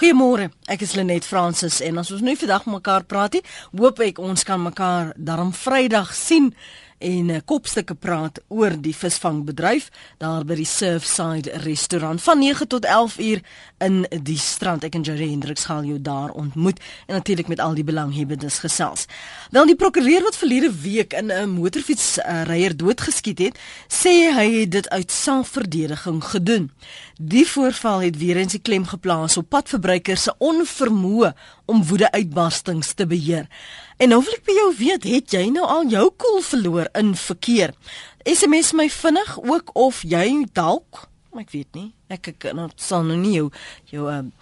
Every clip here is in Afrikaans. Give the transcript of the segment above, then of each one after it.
Goeiemôre. Ek is Lenet Fransis en as ons nou vandag mekaar praat, hoop ek ons kan mekaar daarom Vrydag sien en uh, kopstukke praat oor die visvangbedryf daar by die Surfside restaurant van 9 tot 11 uur in die strand. Ek en Jerry Hendriks gaan jou daar ontmoet en natuurlik met al die belanghebbendes gesels. Wel die prokureur wat verlede week in 'n motorfietsryer uh, doodgeskiet het, sê hy het dit uit selfverdediging gedoen. Die voorval het weer eens die klem geplaas op padverbruikers se onvermoë om woedeuitbarstings te beheer. En nou wil ek by jou weet, het jy nou al jou koel verloor in verkeer? SMS my vinnig ook of jy dalk, ek weet nie. Ek ek nou sal nou nie jou jou um,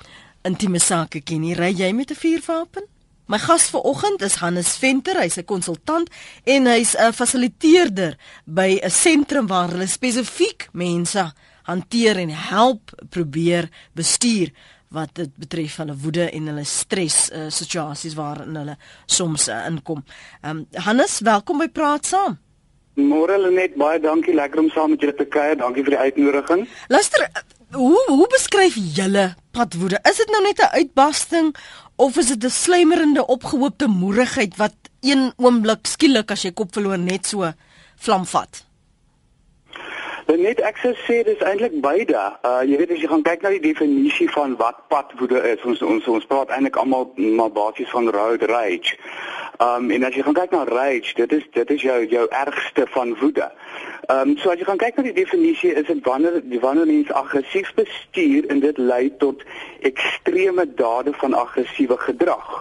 intieme sake ken nie. Ry jy met 'n vuurwapen? My gas vanoggend is Hannes Venter, hy's 'n konsultant en hy's 'n fasiliteerder by 'n sentrum waar hulle spesifiek mense hanteer en help probeer bestuur wat dit betref hulle woede en hulle stres uh, situasies waarin hulle soms uh, inkom. Ehm um, Hannes, welkom by Praat Saam. Môre net baie dankie, lekker om saam met julle te kuier. Dankie vir die uitnodiging. Luister, eh, hoe hoe beskryf julle padwoede? Is dit nou net 'n uitbarsting of is dit 'n slymerende opgehoopte moerigheid wat een oomblik skielik as jy kop verloor net so vlam vat? Net ek sou sê dis eintlik beide. Uh jy weet as jy gaan kyk na die definisie van wat padwoede is, ons ons ons praat eintlik almal maar basies van road rage. Um en as jy gaan kyk na rage, dit is dit is jou jou ergste van woede. Um so as jy gaan kyk na die definisie, is dit wanneer wanneer mens aggressief bestuur en dit lei tot ekstreme dade van aggressiewe gedrag.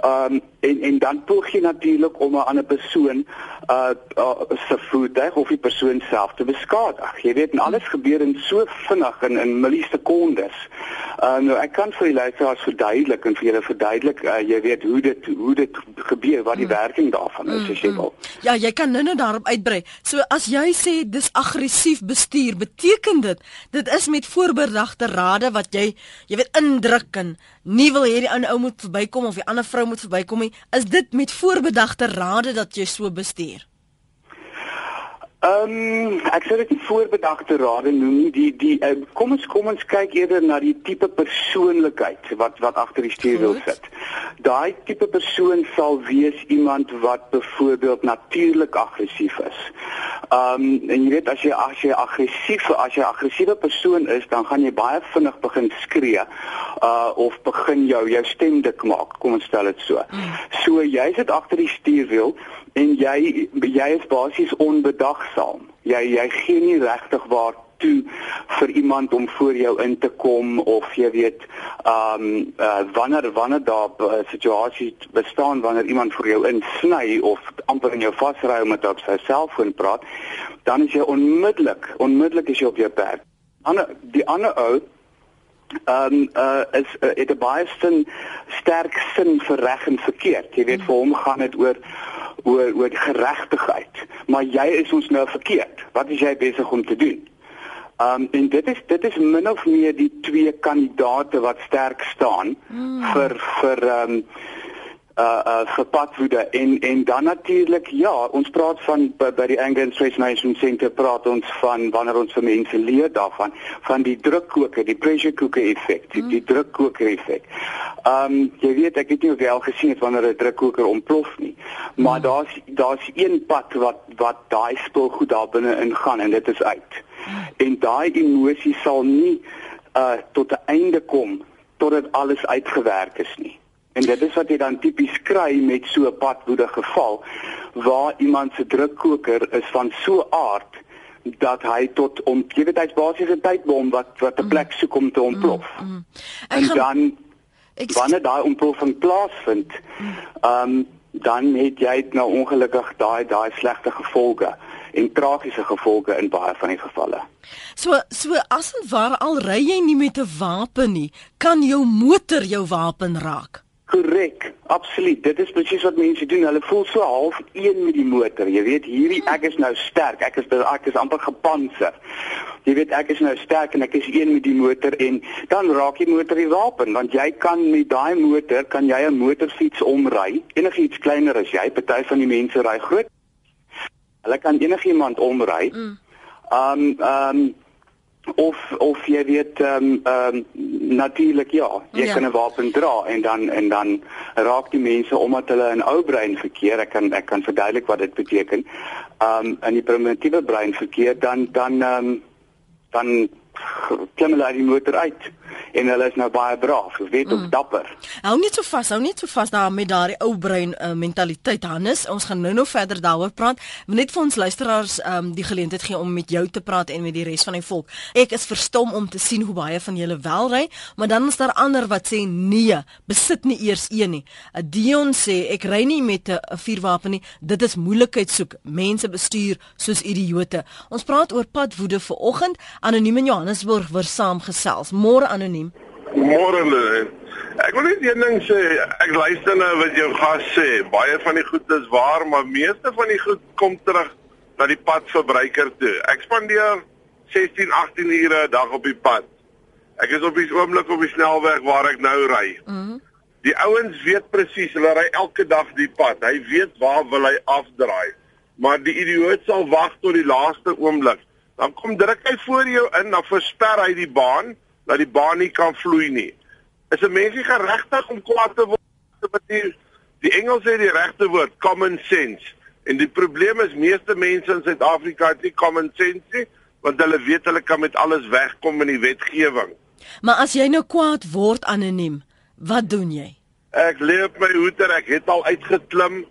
Um en en dan poog jy natuurlik om 'n ander persoon uh, uh se voertuig of die persoon self te beskadig. Jy weet, en alles gebeur in so vinnig in in millisekondes. Uh nou ek kan vir die luisteraars verduidelik en vir julle verduidelik uh, jy weet hoe dit hoe dit gebeur, wat die mm. werking daarvan is, as jy mm, wil. Ja, jy kan nou-nou daarop uitbrei. So as jy sê dis aggressief bestuur, beteken dit dit is met voorbedagte rade wat jy jy weet indruk en nie wil hê die ou moet verbykom of die ander vrou moet verbykom nie is dit met voorbedagte rade dat jy so bestuur? Ehm um, ek sê dit nie voorbedagte rade noem nie die die uh, kom ons kom ons kyk eerder na die tipe persoonlikheid wat wat agter die stuurwiel sit. Daai tipe persoon sal wees iemand wat byvoorbeeld natuurlik aggressief is. Ehm um, en jy weet as jy as jy aggressief as jy aggressiewe persoon is, dan gaan jy baie vinnig begin skree uh of begin jou jou stem dik maak. Kom ons stel dit so. Mm. So jy sit agter die stuurwiel en jy jy is basies onbedagsaam. Jy jy gee nie regtig waar toe vir iemand om voor jou in te kom of jy weet ehm um, uh, wanneer wanneer daar 'n uh, situasie bestaan wanneer iemand vir jou insny of amper in jou vasry om met op sy selfoon praat, dan is jy onmiddellik onmiddellik is jy op jou pad. Ander die ander ou ehm um, uh, is uh, het 'n baie sterk sin vir reg en verkeerd. Jy weet vir hom gaan dit oor oor oor geregtigheid. Maar jy is ons nou verkeerd. Wat is jy besig om te doen? Um en dit is dit is min of meer die twee kandidate wat sterk staan hmm. vir vir um uh uh vir padwoede en en dan natuurlik ja ons praat van by, by die Anger and Stress Management Center praat ons van wanneer ons vir mense leer daarvan van die drukkoker die pressure cooker effek die, die drukkoker effek. Um jy weet ek het nie al gesien het wanneer 'n drukkoker ontplof nie maar mm. daar's daar's een pad wat wat daai spul goed daar binne ingaan en dit is uit. Mm. En daai emosie sal nie uh tot 'n einde kom totdat alles uitgewerk is nie. En dit is wat jy dan tipies kry met so 'n padwoede geval waar iemand se drukkoker is van so aard dat hy tot om jy weet hy's basies 'n tydbom wat wat 'n plek soek om te mm, ontplof. Mm, mm. En dan ek wanneer daai ontploffing plaasvind, ehm um, dan het jy nou ongelukkig daai daai slegte gevolge en tragiese gevolge in baie van die gevalle. So so as en waar al ry jy nie met 'n wapen nie, kan jou motor jou wapen raak. Korrek, absoluut. Dit is presies wat mense doen. Hulle voel so half een met die motor. Jy weet, hierdie ek is nou sterk. Ek is ek is amper gepantser. Jy weet, ek is nou sterk en ek is een met die motor en dan raak die motor die wapen want jy kan met daai motor kan jy 'n motorfiets omry. Enigiets kleiner as jy. Party van die mense ry groot. Hulle kan enigiemand omry. Mm. Um um of of jy weet ehm um, ehm um, natuurlik ja, jy ja. kan 'n wapen dra en dan en dan raak die mense omdat hulle 'n ou brein verkeer. Ek kan ek kan verduidelik wat dit beteken. Ehm um, in die primitiewe brein verkeer dan dan ehm um, dan klim hulle uit die motor uit en hulle is nou baie braaf, jy weet, mm. dapper. Hou net so vas, hou net so vas daar met daardie ou brein uh, mentaliteit Hannes. Ons gaan nou nog verder daaroor praat. Net vir ons luisteraars um, die geleentheid gee om met jou te praat en met die res van die volk. Ek is verstom om te sien hoe baie van julle wel ry, maar dan is daar ander wat sê nee, besit nie eers een nie. 'n Dion sê ek ry nie met 'n vuurwapen nie. Dit is moeilikheid soek. Mense bestuur soos idioote. Ons praat oor padwoede vir oggend. Anoniem in Johannesburg word saamgesels. Môre anoniem Môre lê. Ek wil net een ding sê, ek luister nou wat jou gas sê. Baie van die goed is waar, maar meeste van die goed kom terug na die padverbruiker toe. Ek spandeer 16, 18 ure 'n dag op die pad. Ek is op die oomblik op die snelweg waar ek nou ry. Mm die ouens weet presies, hulle ry elke dag die pad. Hy weet waar wil hy afdraai. Maar die idioot sal wag tot die laaste oomblik. Dan kom druk hy voor jou in, dan versper hy die baan dat die baan nie kan vloei nie. Is 'n mens nie geregtig om kwaad te word met die die Engels sê die regte woord common sense. En die probleem is meeste mense in Suid-Afrika het nie common sense nie, want hulle weet hulle kan met alles wegkom in die wetgewing. Maar as jy nou kwaad word anoniem, wat doen jy? Ek lê op my hoeter, ek het al uitgeklim.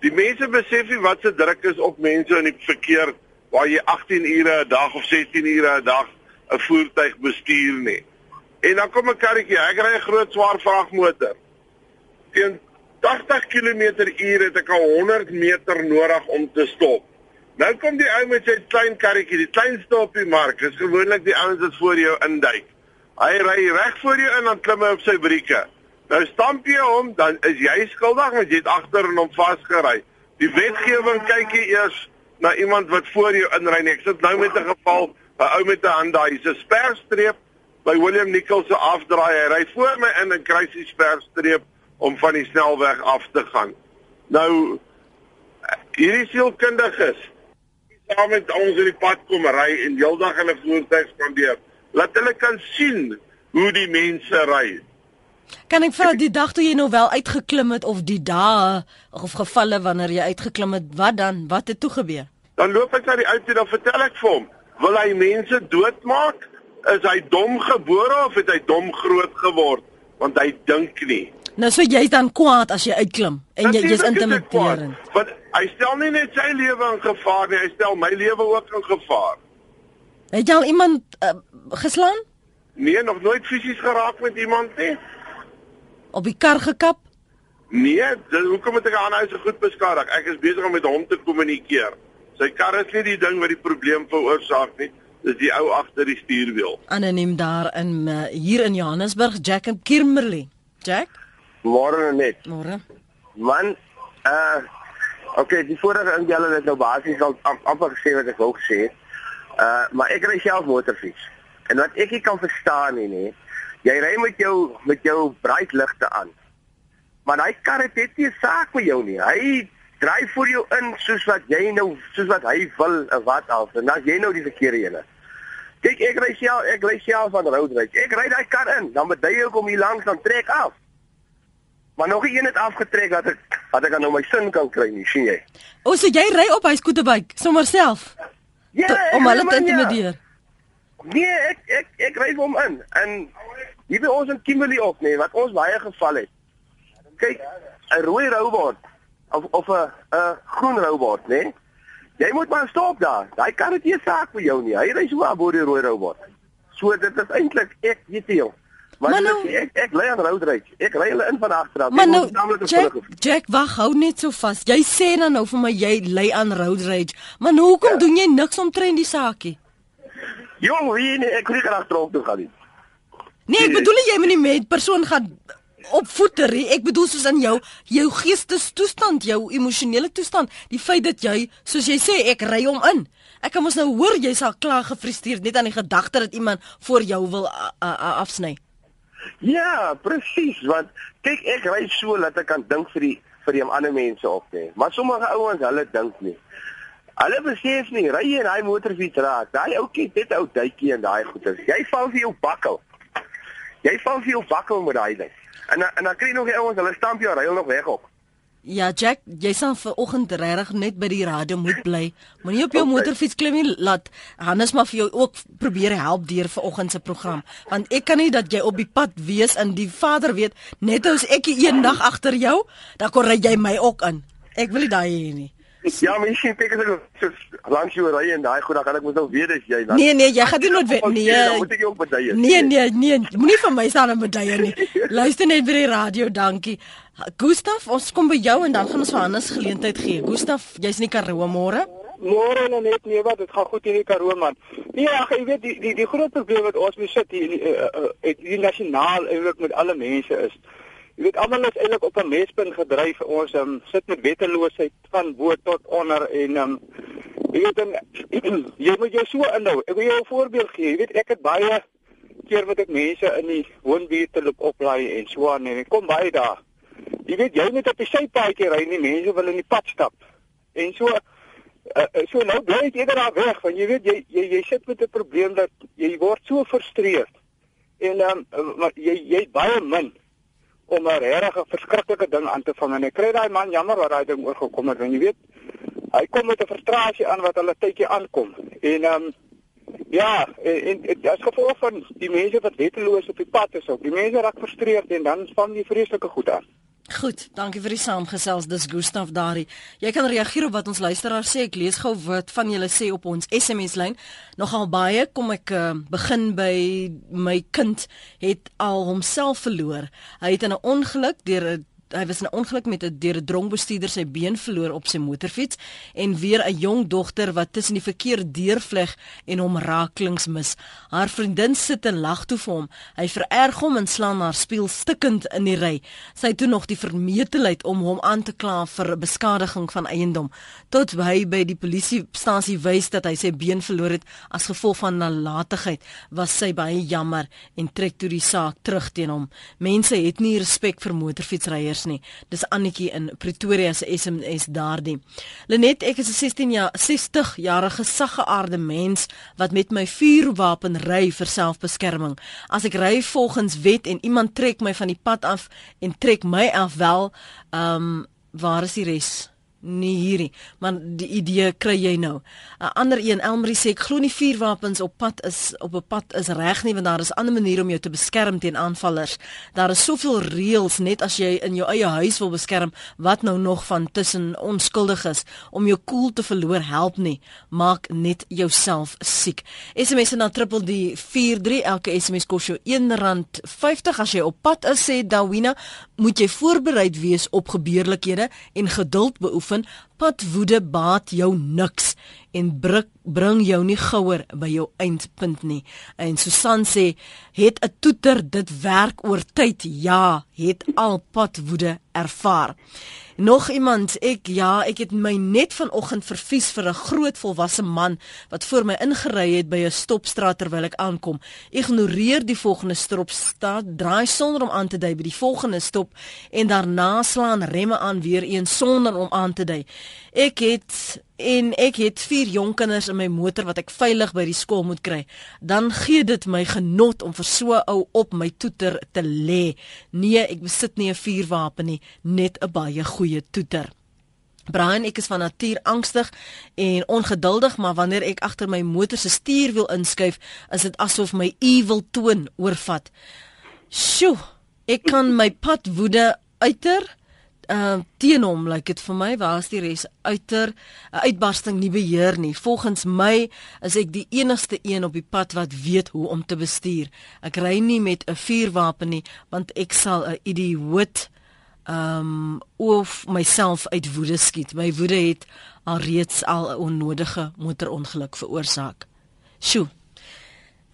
Die mense besef nie wat se druk is op mense in die verkeer waar jy 18 ure 'n dag of 16 ure 'n dag 'n voertuig bestuur nie. En dan kom 'n karretjie, ek ry 'n groot swaar vragmotor. Teen 80 km/h het ek al 100 meter nodig om te stop. Nou kom die ou met sy klein karretjie, die kleinste op die mark. Dis gewoonlik die ouens wat voor jou induik. Hy ry reg voor jou in en dan klim hy op sy brieke. Nou stamp jy hom, dan is jy skuldig want jy het agter in hom vasgery. Die wetgewing kyk jy eers na iemand wat voor jou inry. Ek sit nou met 'n geval 'n ou met 'n hand daai, hy's 'n sperstreep by William Nichols se afdraai. Hy ry voor my in en kry sy sperstreep om van die snelweg af te gaan. Nou hierdie sielkundiges saam met ons in die pad kom ry en heeldag in 'n voertuig spandeer. Laat hulle kan sien hoe die mense ry. Kan ek vra die dag toe jy nou wel uitgeklim het of die dae of gevalle wanneer jy uitgeklim het, wat dan? Wat het toe gebeur? Dan loop ek na die ou toe dan vertel ek vir hom, Wil hy mense doodmaak? Is hy dom gebore of het hy dom groot geword? Want hy dink nie. Nou so jy's dan kwaad as jy uitklim en jy jy's intimiderend. Want hy stel nie net sy lewe in gevaar nie, hy stel my lewe ook in gevaar. Het jy al iemand uh, geslaan? Nee, nog nooit fisies geraak met iemand nie. Op die kar gekap? Nee, hoekom moet ek aan hy se goed beskadig? Ek is besig om met hom te kommunikeer. Sy kar is nie die ding wat die probleem veroorsaak nie. Dis die ou agter die stuurwiel. Anoniem daar in uh, hier in Johannesburg, Jack and Kimberley. Jack? Môre net. Môre. Man, uh Okay, die vorige ingeller het nou basies al amper gesê wat ek wou gesê. Uh maar ek ry self motorfiets. En wat ek nie kan verstaan nie, nê. Jy ry met jou met jou braaitligte aan. Maar hy kar het net nie saak met jou nie. Hy dryf vir jou in soos wat jy nou soos wat hy wil of wat al. En dan jy nou die verkeerde ene. Kyk, ek ry self, ek ry self van roadride. Ek ry daai kar in, dan jy ook om hier langs dan trek af. Maar nog een het afgetrek dat ek dat ek nou my sin kan kry nie, sien jy? O, so jy ry op hy skooterbike sommer self? Ja, om hulle te intimideer. Nee, ek ek ek ry hom in en hier by ons in Kimberley op, nee, wat ons baie geval het. Kyk, 'n rooi robot of of 'n 'n groen robot, né? Nee? Jy moet maar stop daar. Daai kan dit nie saak vir jou nie. Hy ry so aan bo die rooi robot. So dit is eintlik ek weet jy. Maar, maar nou, ek ek lê aan road rage. Ek ry hulle in van agteraf. Maar nou, Jack, Jack, wag, hou net so vas. Jy sê dan nou vir my jy lê aan road rage. Maar nou hoekom ja. doen jy niks om trein die saakie? Jong, wie nie, ek vlieg agterop toe gaan nie. Nee, ek bedoel jy moet nie met persoon gaan op voeter. Ek bedoel soos in jou jou geestestoestand, jou emosionele toestand, die feit dat jy, soos jy sê, ek ry hom in. Ek kan mos nou hoor jy's al klaar gefrustreerd net aan die gedagte dat iemand voor jou wil afsny. Ja, presies, want kyk ek ry so dat ek kan dink vir die vir die ander mense op, nee. Maar sommige ouens, hulle dink nie. Hulle besef nie, ry jy in daai motorfiets raak, daai ouetjie dit ou duitjie en daai goeters. Jy val vir jou bakkel. Jy val vir jou bakkel met daai ding. En en dan kry jy nog die ouens, hulle stamp jou ry nog weg op. Ja, Jack, jy sal vanoggend regtig net by die radio moet bly. Moenie op jou okay. motorfiets klim nie. Laat Hannes maar vir jou ook probeer help deur vanoggend se program, want ek kan nie dat jy op die pad wees en die Vader weet net as ek eendag agter jou, dan kon ry jy my ook in. Ek wil nie daai hê nie. Ja, mens sien ek is so langs jou ry en daai goed dan kan ek mos nou weet as jy dan Nee nee, jy gaan dit nooit weet nie. Moet ek jou bedye? Nee nee nee, moenie vir my staan en bedye nie. Luister net by die radio, dankie. Gustaf, ons kom by jou en dan gaan ons vir Hannes geleentheid gee. Gustaf, jy's in die Karoo môre? Môre nou net nee wat, dit gaan goed hier in die Karoo man. Nee, ag jy weet die die die groot probleem wat ons mee sit hier die, uh, uh, die nasionaal eintlik met alle mense is. Jy weet almal is eintlik op 'n mespunt gedryf. Ons um, sit met wetteloosheid van bo tot onder en um, jy weet dan jy moet jou so inhou. Ek wil jou 'n voorbeeld gee. Jy weet ek het baie keer wat ek mense in die woonbuurt te loop oplaai en so aan en kom baie daar. Jy weet jy moet op die sypaadjie ry nie. Mense wil in die pad stap. En so uh, so nou bly ek eerder daar weg want jy weet jy jy, jy sit met 'n probleem dat jy word so frustreerd. En um, maar jy jy baie min om 'n regtig verskriklike ding aan te vang. En ek kry daai man jammer wat daai ding oorgekom het want jy weet hy kom met 'n frustrasie aan wat hulle tydjie aankom. En ehm um, ja en dit is gevolg van die mense wat wetteloos op die pad is ook. Die mense raak frustreerd en dan vang die vreeslike goed aan Goed, dankie vir die saamgesels. Dis Gustaf Dari. Jy kan reageer op wat ons luisteraars sê. Ek lees gou wat van julle sê op ons SMS lyn. Nogal baie kom ek uh, begin by my kind het al homself verloor. Hy het in 'n ongeluk deur 'n hy was in 'n ongeluk met 'n deur 'n dronkbestuurder sy been verloor op sy motorfiets en weer 'n jong dogter wat tussen die verkeer deurvleg en hom raaklings mis. Haar vriendin sit en lag toe vir hom. Hy vererg hom en slaan haar spieël stikkend in die ry. Sy het toe nog die vermetelheid om hom aan te kla vir beskadiging van eiendom. Tot hy by die polisiestasie wys dat hy sy been verloor het as gevolg van nalatigheid, was sy baie jammer en trek toe die saak terug teen hom. Mense het nie respek vir motorfietsryers kinders nie. Dis Annetjie in Pretoria se SMS daardie. Lenet, ek is 'n 16 jaar 60 jarige saggeaarde mens wat met my vuurwapen ry vir selfbeskerming. As ek ry volgens wet en iemand trek my van die pad af en trek my af wel, ehm um, waar is die res? Nie hierdie, maar die idee kry jy nou. 'n Ander een, Elmarie sê ek glo nie vuurwapens op pad is op 'n pad is reg nie want daar is ander maniere om jou te beskerm teen aanvallers. Daar is soveel reëls net as jy in jou eie huis wil beskerm, wat nou nog van tussen onskuldiges om jou koel cool te verloor help nie. Maak net jouself siek. SMS na triple die 43 elke SMS kos jou R1.50 as jy op pad is sê Dawina, moet jy voorbereid wees op gebeurlikhede en geduld beoefen oefen, padwoede baat jou niks en bring bring jou nie gouer by jou eindpunt nie. En Susan sê, het 'n toeter dit werk oor tyd? Ja, het al padwoede ervaar. Nog iemand, ek ja, ek het my net vanoggend vervies vir 'n groot volwasse man wat voor my ingery het by 'n stopstraat terwyl ek aankom. Ignoreer die volgende stopstraat, draai sonder om aan te dui by die volgende stop en daarna slaan remme aan weer eens sonder om aan te dui. Ek het en ek het vier jonk kinders in my motor wat ek veilig by die skool moet kry. Dan gee dit my genot om vir so ou op my toeter te lê. Nee, ek besit nie 'n vuurwapen nie, net 'n baie goeie toeter. Brian, ek is van natuur angstig en ongeduldig, maar wanneer ek agter my motor se stuurwiel inskuif, is dit asof my evil toon oorvat. Sjoe, ek kan my pad woede uiter uh teen hom lyk like dit vir my was die res uiter 'n uitbarsting nie beheer nie. Volgens my is ek die enigste een op die pad wat weet hoe om te bestuur. Ek ry nie met 'n vuurwapen nie want ek sal 'n idioot um of myself uit woede skiet. My woede het alreeds al 'n onnodige motorongeluk veroorsaak. Sjoe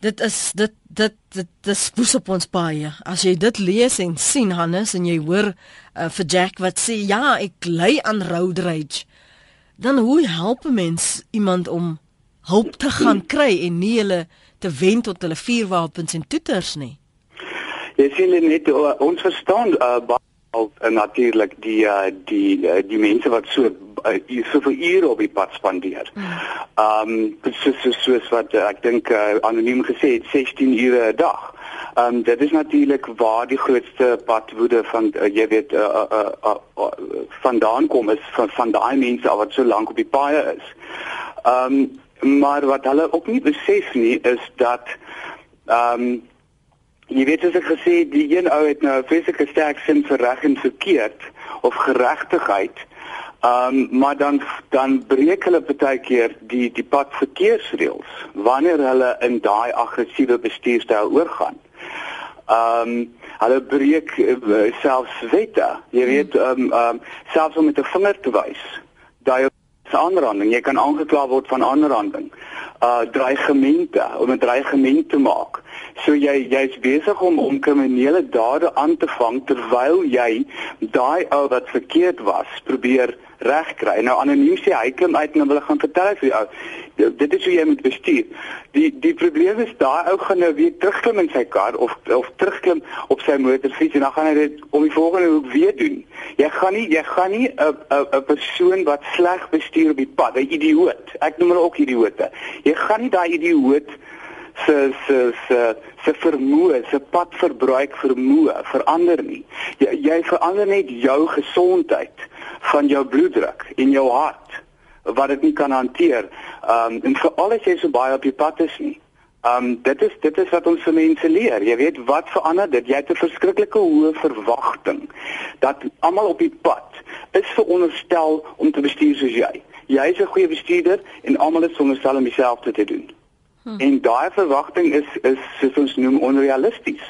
dit is dit dit dit dis spoes op ons baie. As jy dit lees en sien Hannes en jy hoor uh, vir Jack wat sê ja, ek ly aan road rage. Dan hoe help 'n mens iemand om hulp te gaan kry en nie hulle te wen tot hulle vuurwapens en toeters nie? Jy sien net uh, ons verstaan uh, al uh, natuurlik die uh, die uh, die mense wat so uh, soveel ure op die pad spandeer. Ehm um, soos soos soos wat uh, ek dink uh, anoniem gesê het 16 ure 'n dag. Ehm um, dit is natuurlik waar die grootste padwoede van uh, jy weet uh, uh, uh, uh, uh, vandaan kom is van van daai mense wat so lank op die paaie is. Ehm um, maar wat hulle ook nie besef nie is dat ehm um, jy weet as ek gesê die een ou het nou 'n fisieke sterk sin vir reg en verkeerd of geregtigheid. Ehm um, maar dan dan breek hulle baie keer die die pad verkeersreëls wanneer hulle in daai aggressiewe bestuurstyl oorgaan. Ehm um, hulle breek uh, selfs wette. Jy weet ehm um, um, selfs om met 'n vinger te wys. Daai aanranding, jy kan aangekla word van aanranding. Uh dreigemente om 'n dreigement te maak. So jy jy's besig om om kriminele dade aan te vang terwyl jy daai ou wat verkeerd was probeer regkry. Nou anoniem sê hy klim uit en hulle gaan vertel vir jou. Dit is hoe jy moet bestuur. Die die probleem is daai ou gaan nou weer terugklim in sy kar of of terugklim op sy motorfiets en dan gaan hy dit om die volgende hoek weer doen. Jy gaan nie jy gaan nie 'n 'n 'n persoon wat sleg bestuur op die pad, 'n idioot. Ek noem hulle ook idioote. Jy gaan nie daai idioot se se se se vermoë, se padverbruik vermoë verander nie. Jy, jy verander net jou gesondheid van jou bloeddruk en jou hart wat dit nie kan hanteer. Um en veral as jy so baie op die pad is nie. Um dit is dit is wat ons vir mense leer. Jy weet wat verander dit? Jy het 'n verskriklike hoë verwagting dat almal op die pad is veronderstel om te bestuur soos jy. Jy is 'n goeie bestuurder en almal is veronderstel om dieselfde te doen. Hmm. En daai verwagting is is soos ons noem onrealisties.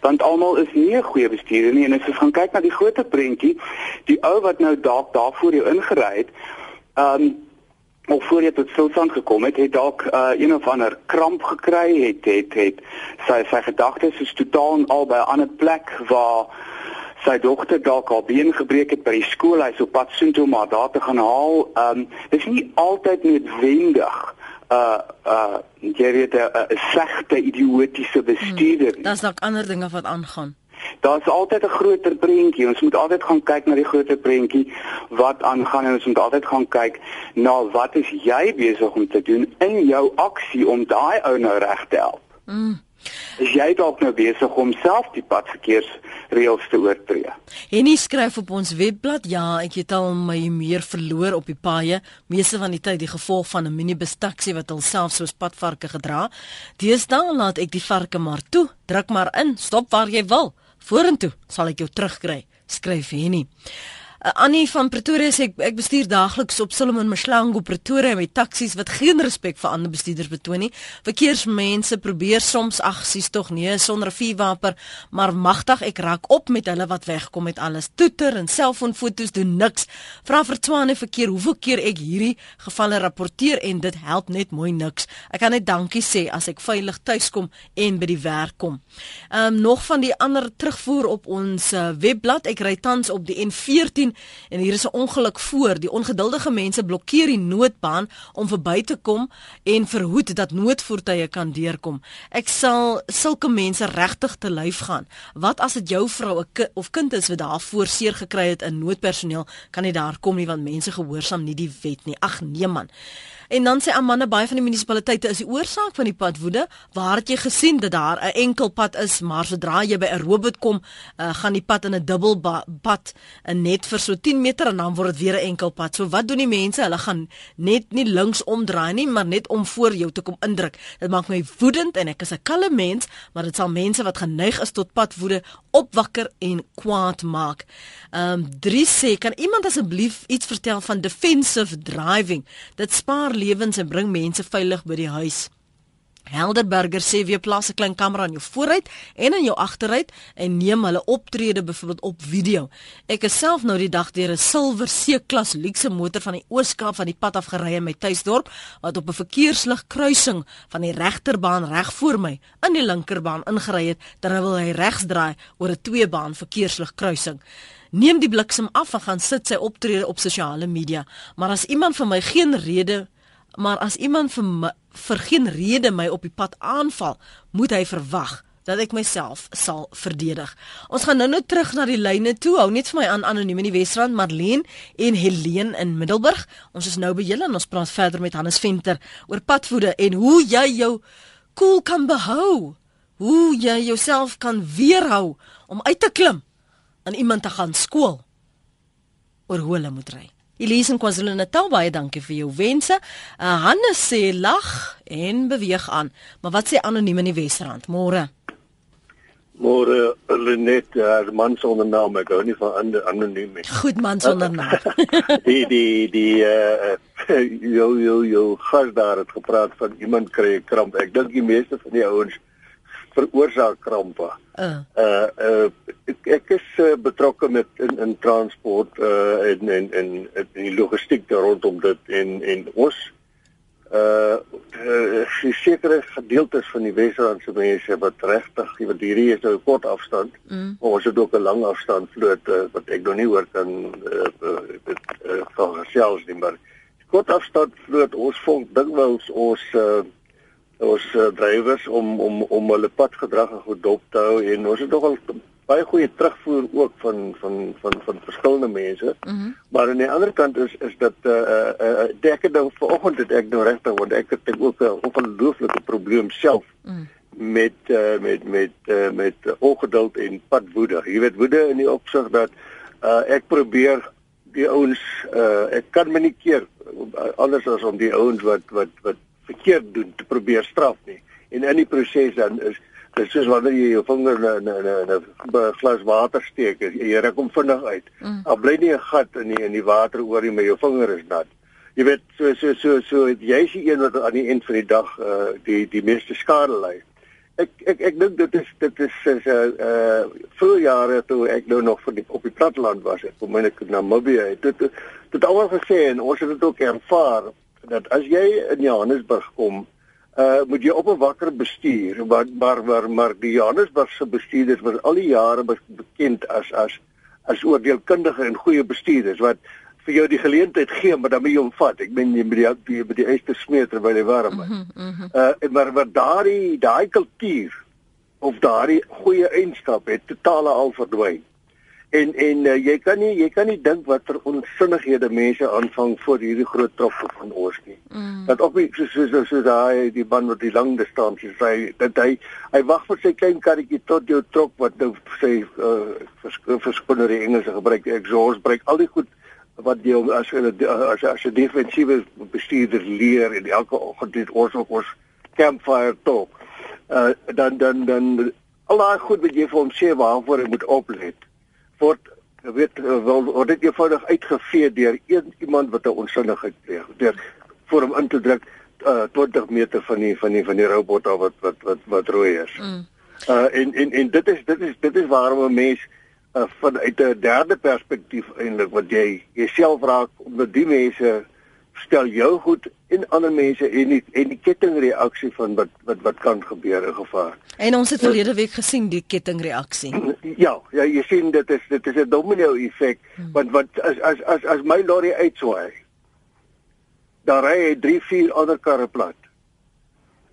Want almal is nie 'n goeie bestuurder nie en as jy gaan kyk na die groter prentjie, die ou wat nou dalk daarvoor jou ingery het, ehm um, of voor jy tot stilstand gekom het, het dalk uh, een of ander kramp gekry, het het het sy sy gedagtes is totaal al by 'n ander plek waar sy dogter dalk haar been gebreek het by die skool, hy sou pad soontoe om haar daar te gaan haal. Ehm um, dis nie altyd noodwendig uh uh jy weet 'n uh, slegte idiotiese bestuurder. Hmm, Daar's dalk ander dinge wat aangaan. Daar's altyd 'n groter prentjie. Ons moet altyd gaan kyk na die groter prentjie wat aangaan en ons moet altyd gaan kyk na wat is jy besig om te doen in jou aksie om daai ou nou reg te help. Mm. Is jy dalk nou besig om self die padverkeersreëls te oortree? Henny skryf op ons webblad: "Ja, ek het al my meer verloor op die paaie, meeste van die tyd die gevolg van 'n minibus taxi wat hulself soos padvarke gedra. Deesdae laat ek die varke maar toe, druk maar in, stop waar jy wil. Vorentoe sal ek jou terugkry." Skryf Henny. Uh, Annie van Pretoria sê ek, ek bestuur daagliks op Solomon Mashlangu Pretoria met taksies wat geen respek vir ander bestuurders betoon nie. Verkeersmense probeer soms aksies tog nee sonder 'n vuurwapen, maar magtig ek raak op met hulle wat wegkom met alles. Toeter en selfoonfoto's doen niks. Vra vir Tswane verkeer hoeveel keer ek hierdie gevalle rapporteer en dit help net mooi niks. Ek kan net dankie sê as ek veilig tuiskom en by die werk kom. Ehm um, nog van die ander terugvoer op ons uh, webblad. Ek ry tans op die N14 10 en hier is 'n ongeluk voor. Die ongeduldige mense blokkeer die noodbaan om verby te kom en verhoed dat noodvoertuie kan deurkom. Ek sal sulke mense regtig te lyf gaan. Wat as dit jou vrou of kind is wat daar voorseer gekry het in noodpersoneel kan nie daar kom nie want mense gehoorsaam nie die wet nie. Ag nee man. En dan sê Amanda baie van die munisipaliteite is die oorsaak van die padwoede. Waar het jy gesien dat daar 'n enkel pad is, maar sodra jy by 'n robot kom, uh, gaan die pad in 'n dubbel pad, 'n net vir so 10 meter en dan word dit weer 'n enkel pad. So wat doen die mense? Hulle gaan net nie links omdraai nie, maar net om voor jou te kom indruk. Dit maak my woedend en ek is 'n kalme mens, maar dit sal mense wat geneig is tot padwoede opwakker en kwaad maak. Ehm um, drie sê kan iemand asseblief iets vertel van defensive driving? Dit spaar lewens en bring mense veilig by die huis. Helderberger sê weer plaas 'n klein kamera in jou vooruit en in jou agteruit en neem hulle optrede byvoorbeeld op video. Ek is self nou die dag deur 'n silwer C-klas luukse motor van die Ooskaap van die pad af gery in my tuisdorp wat op 'n verkeerslig kruising van die regterbaan reg voor my in die linkerbaan ingery het terwyl hy regs draai oor 'n tweebaan verkeerslig kruising. Neem die bliksem af en gaan sit sy optrede op sosiale media. Maar as iemand vir my geen rede maar as iemand vir my, vir geen rede my op die pad aanval, moet hy verwag dat ek myself sal verdedig. Ons gaan nou-nou terug na die lyne toe. Hou net vir my aan anoniem in die Wesrand, Marlene en Helene in Middelburg. Ons is nou by julle en ons praat verder met Hannes Venter oor padvoede en hoe jy jou koel cool kan behou. Hoe jy jouself kan weerhou om uit te klim en iemand te gaan skool oor hoe hulle moet ry. Elise in KwaZulu-Natal, baie dankie vir jou wense. Uh, Hannes sê lag en beweeg aan. Maar wat sê anoniem in die Wesrand? Môre. Môre, Lenet, uh, man sonder naam, ek gou nie van anoniem nie. Goed man sonder naam. die die die uh jou jou jou gas daar het gepraat van iemand kry kramp. Ek dink die meeste van die ouens veroorsaak krampe. Uh uh, uh ek, ek is uh, betrokke met in in transport uh en en en in die logistiek rondom dit en en ons uh, uh sekere gedeeltes van die Wesrandse mense wat regtig wat hierdie is 'n nou kort afstand. Mm. Ons het ook 'n lang afstand vloot uh, wat ek nog nie hoor kan uh, uh, uh, uh gesels nie maar kort afstand vloot ons volk dikwels ons uh ons uh, drywers om om om hulle padgedrag goed dop te hou en ons het nogal baie goeie terugvoer ook van van van van verskillende mense. Mm -hmm. Maar aan die ander kant is is dat eh uh, eh uh, uh, ek het nou vanoggend het ek nou regtig want ek het ook 'n ongelooflike probleem self mm. met uh, met met uh, met uh, ongeduld en padwoede. Jy weet woede in die opsig dat uh, ek probeer die ouens uh, ek kan my nie keer anders as om die ouens wat wat wat verkeerd doen te probeer straf nie. En in die proses dan is dit soos wanneer jy jou vinger in 'n 'n 'n glas water steek, jy ruk hom vinnig uit. Mm. Al bly nie 'n gat in die in die water oor nie, maar jou vinger is nat. Jy weet so so so so jy is die een wat aan die eind van die dag uh die die meeste skade ly. Ek ek ek dink dit is dit is is 'n uh, uh vroeë jare toe ek nou nog vir die op die platteland was, ek kom net na Namibië. Dit dit almal gesê en ons het dit ook ervaar dat as jy in Johannesburg kom, uh moet jy op 'n wakker bestuur, maar maar maar, maar die Johannesburgse bestuurders was al die jare bekend as as as oordeelkundige en goeie bestuurders wat vir jou die geleentheid gee, maar dan moet jy hom vat. Ek meen jy moet die die by die eerste smeer terwyl hy warm is. Mm -hmm. Uh maar maar daai daai kultuur of daai goeie eienskap het totaal al verdwyn en en uh, jy kan nie jy kan nie dink watter onsinnighede mense aanvang voor hierdie groot trokke van ons nie. Mm. Dat op so so so, so daai die man wat die lang distansie sê dat hy hy wag vir sy klein karretjie tot jou trok wat nou sê uh, verskoner die Engelse gebruik exhaust breek al die goed wat jy as as as 'n defensiewe bestuurder leer en elke oggend het ons ook ons campfire talk. Uh, dan dan dan al daai goed wat jy vir hom sê waarvoor hy moet oplet word weet wel word dit eenvoudig uitgevee deur een iemand wat 'n onsinnigheid pleeg deur voor hom in te druk uh, 20 meter van die van die van die robot wat wat wat wat rooi is. Mm. Uh en en en dit is dit is dit is waarom 'n mens uh, vanuit 'n derde perspektief eintlik wat jy jouself raak omdat die mense stel jou goed en ander mense en die en die kettingreaksie van wat wat wat kan gebeur in gevaar. En ons het verlede week gesien die kettingreaksie. Ja, ja, jy sien dit is dit is 'n domino effek hmm. want wat as as as as my lorry uitswaai. Daar ry hy 3 4 ander karre plat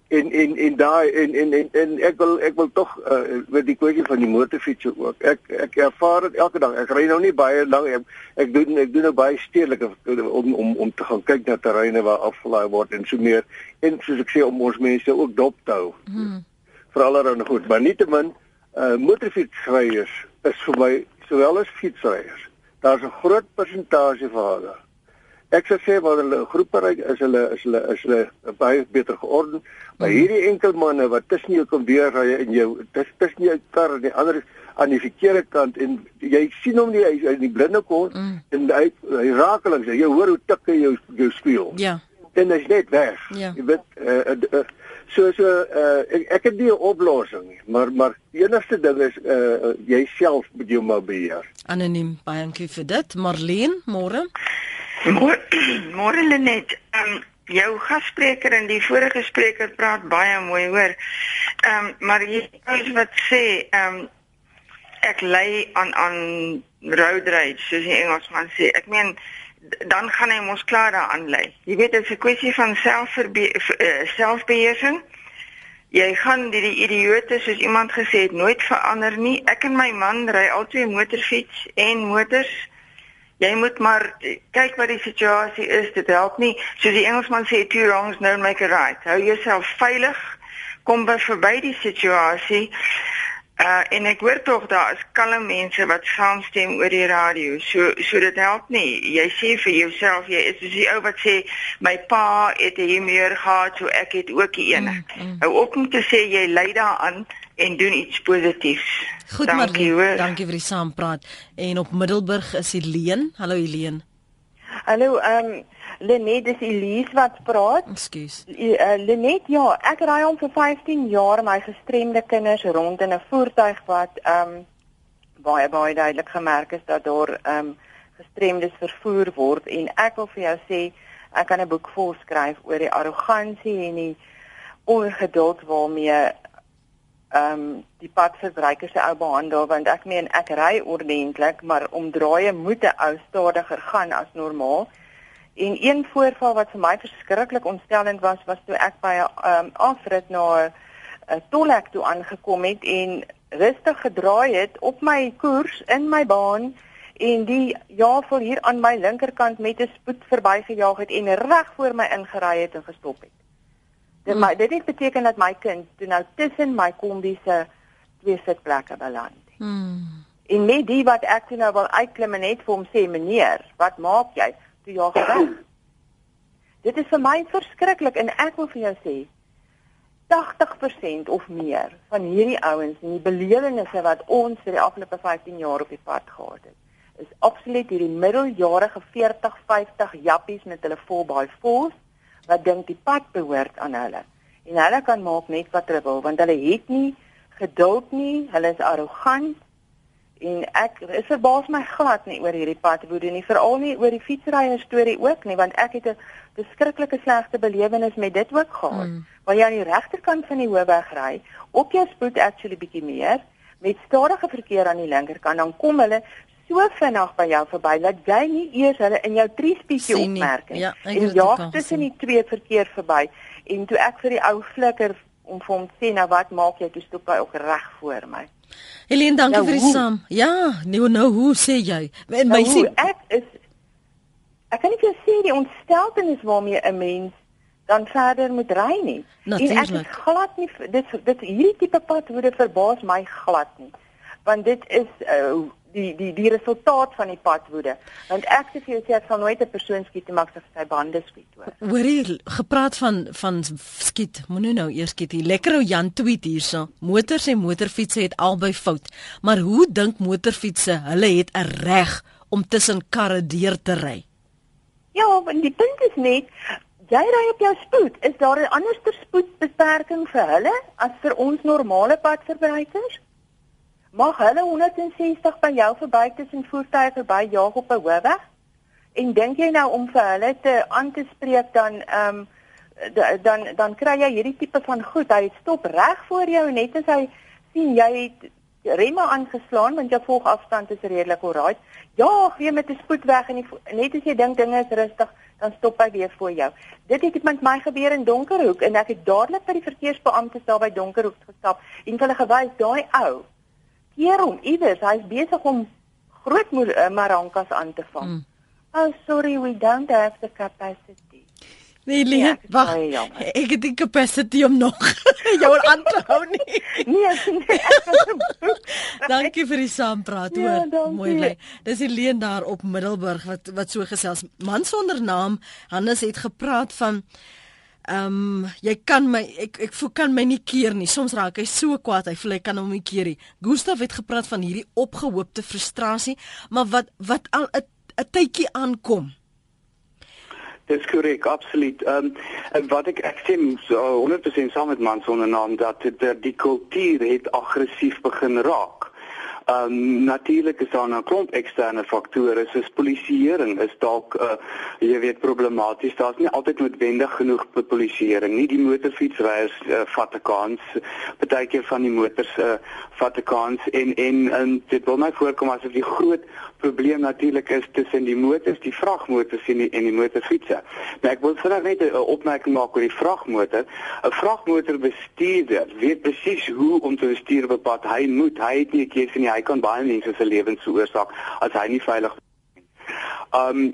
en en en daai en, en en en ek wil ek wil tog uh, met die kwessie van die motorfiets ook. Ek ek ervaar dit elke dag. Ek ry nou nie baie lank ek, ek doen ek doen nou baie stedelike om om om te gaan kyk na terreine waar afgelaai word en so meer en soos ek sê om ons mense ook dop te hou. Hmm. Veral dan goed, maar nietemin uh motorfietsryers is vir my sowel as fietsryers. Daar's 'n groot persentasie van hulle Ek sou sê waar hulle groepe ry is hulle is hulle is hulle baie beter georden. Maar mm. hierdie enkel manne wat tussen jou kom weer ry en jou tussen jou kar en die ander aan die verkeerde kant en jy sien hom nie hy is in die blinde kon mm. en hy hy rakelings jy hoor hoe tik hy jou jou speel. Ja. En hy's net weg. Ja. Jy weet uh, uh, so so uh, ek, ek het nie 'n oplossing nie, maar maar die enigste ding is uh, jouself moet jy maar beheer. Anoniem baie dankie vir dit. Marlene, môre. Môre Lenet, um, jou gasspreker en die vorige spreker praat baie mooi, hoor. Ehm um, maar jy is wat sê, ehm um, ek lei aan aan road rage, soos die Engelsman sê. Ek meen dan gaan hy mos klaar daaraan lei. Jy weet dit is 'n kwessie van selfverbe uh, selfbeheersing. jy gaan die, die idioote soos iemand gesê het nooit verander nie. Ek en my man ry albei motorfiets en motors. Jy moet maar kyk wat die situasie is. Dit help nie. Soos die Engelsman sê two wrongs don't make a right. Hou jouself veilig. Kom by verby die situasie. Uh en ek hoor tog daar is kalme mense wat saamstem oor die radio. So so dit help nie. Jy sê vir jouself jy is soos die ou wat sê my pa het 'n humeur gehad so ek het ook een. Mm, mm. Hou op om te sê jy lei daaraan en doen iets positiefs. Goed dankie, Marleen. Dankie vir die saampraat. En op Middelburg is Helene. Hallo Helene. Hallo, ehm um, Lenet dis Elise wat praat. Ekskuus. Uh, Lenet, ja, ek ry hom vir 15 jaar my gestremde kinders rond in 'n voertuig wat ehm um, baie baie duidelik gemerk is dat daar ehm um, gestremdes vervoer word en ek wil vir jou sê ek kan 'n boek vol skryf oor die arrogansie en die ongeduld waarmee ehm um, die padverbruikers se ou behandel want ek meen ek ry ordentlik maar om draaie moet 'n ou stadiger gaan as normaal. En een voorval wat vir my verskriklik ontstellend was, was toe ek by 'n um, afrit na 'n tolhek toe aangekom het en rustig gedraai het op my koers in my baan en die jafel hier aan my linkerkant met 'n spoed verbygejaag het en reg voor my ingery het en gestop het. Dit hmm. my dit het beteken dat my kind toe nou tussen my kombi se twee sitplekke beland. Hmm. En met die wat ek toe nou wil uitklim en net vir hom sê meneer, wat maak jy? toe jaar gewag. Dit is vir my verskriklik en ek wil vir jou sê 80% of meer van hierdie ouens en die belewennisse wat ons vir die afgelope 15 jaar op die pad gehad het, is absoluut hierdie middeljarige 40, 50 jappies met hulle vol baie fors wat dink die pad behoort aan hulle. En hulle kan maak net wat hulle wil want hulle het nie geduld nie, hulle is arrogant en ek is verbaas my glad nie oor hierdie padwoede nie veral nie oor die fietsryer storie ook nie want ek het 'n beskrikkelike slegte belewenis met dit ook gehad mm. waar jy aan die regterkant van die hoofweg ry op jou spoed actually bietjie meer met stadige verkeer aan die linkerkant dan kom hulle so vinnig by jou verby dat jy nie eers hulle in jou triespietjie opmerk nie ja, en jaag tussen die twee verkeer verby en toe ek vir die ou flikker om vir hom sê nou wat maak jy toe stop hy ook reg voor my Helene, dankie nou, vir die saam. Ja, nou nou hoe sê jy? En my nou, sê ek is ek kan nie vir sê die ontsteltenis waarmee 'n mens dan verder moet ry nie. Natuurlijk. En ek is glad nie dit dit hierdie tipe pad word verbaas my glad nie. Want dit is uh, die die die resultaat van die padwoede. Want ek sê vir jou sê ek sal nooit 'n persoon skiet te maak as sy bande skiet hoor. Hoor jy gepraat van van skiet? Moenie nou eers skiet hier. Lekker ou Jan tweet hierso. Motors en motorfietsse het albei fout. Maar hoe dink motorfietsse hulle het 'n reg om tussen karre deur te ry? Ja, want die punt is net jy ry op jou spoed. Is daar 'n ander spoedbeperking vir hulle as vir ons normale padverbruikers? Mag hulle 160 by jou verby tussen voertuie verby jaag op 'n hoofweg? En dink jy nou om vir hulle te aan te spreek dan ehm um, dan dan kry jy hierdie tipe van goed. Hy stop reg voor jou net as hy sien jy het remme aangeslaan want jou volgafstand is redelik oral. Ja, weer met 'n spoed weg en die, net as jy dink dinge is rustig, dan stop hy weer voor jou. Dit het met my gebeur in Donkerhoek en ek het dadelik by die verkeersbeampte daar by Donkerhoek gestap en hulle gewys daai ou keer hom iewers. Hy's besig om groot uh, marankas aan te vang. Mm. Oh sorry, we don't have the capacity. Nee, nee, ja, wag. Ek het die capacity om nog jou aan te hou nie. nee, nee. Dankie vir die saampraat ja, hoor. Mooi bly. Dis Helene daar op Middelburg wat wat so gesels. Man sonder naam, Hannes het gepraat van Ehm um, jy kan my ek ek voel kan my nie keer nie. Soms raak hy so kwaad, hy voel hy kan hom nie keer nie. Gustav het gepraat van hierdie opgehoopte frustrasie, maar wat wat al 'n 'n tydjie aankom. Dis korrek, absoluut. Ehm um, wat ek ek sê so 100% saam met man sonder naam dat die, die kultuur het aggressief begin raak Ehm um, natuurlik is daar 'n klomp eksterne faktore soos polisieering is dalk uh, jy weet problematies. Daar's nie altyd noodwendig genoeg polisieering nie. Die motorfietsryers uh, vat 'n kans. Partykeer van die motors uh, vat 'n kans en en en dit wil my voorkom asof die groot probleem natuurlik is tussen die motors, die vragmotors en die en die motorfietsse. Nou ek wil vinnig net 'n opmerking maak oor die vragmotor. 'n Vragmotor bestuurder weet presies hoe om te bestuur op pad. Hy moet, hy het nie keuse nie. Hy kan baie mense se lewens veroorsaak as hy nie veilig is. Um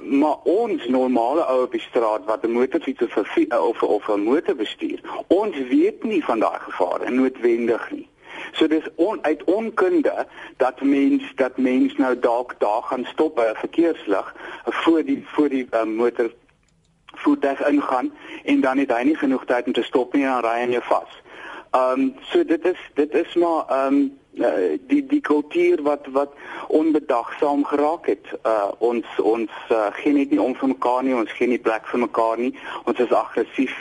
maar ons normale ou op die straat wat 'n motorfiets of 'n of of 'n motor bestuur, ons weet nie van daai gevare noodwendig nie. So dis on, uit onkunde dat mens dat mens nou dalk daar gaan stop by 'n verkeerslig voor die voor die um, motor voertuig ingaan en dan het hy nie genoeg tyd om te stop nie en dan ry hy jou vas. Ehm um, so dit is dit is maar ehm um, uh, die die kultuur wat wat onbedagsaam geraak het. Uh ons ons uh, gee net nie om vir mekaar nie, ons gee nie plek vir mekaar nie. Ons is aggressief.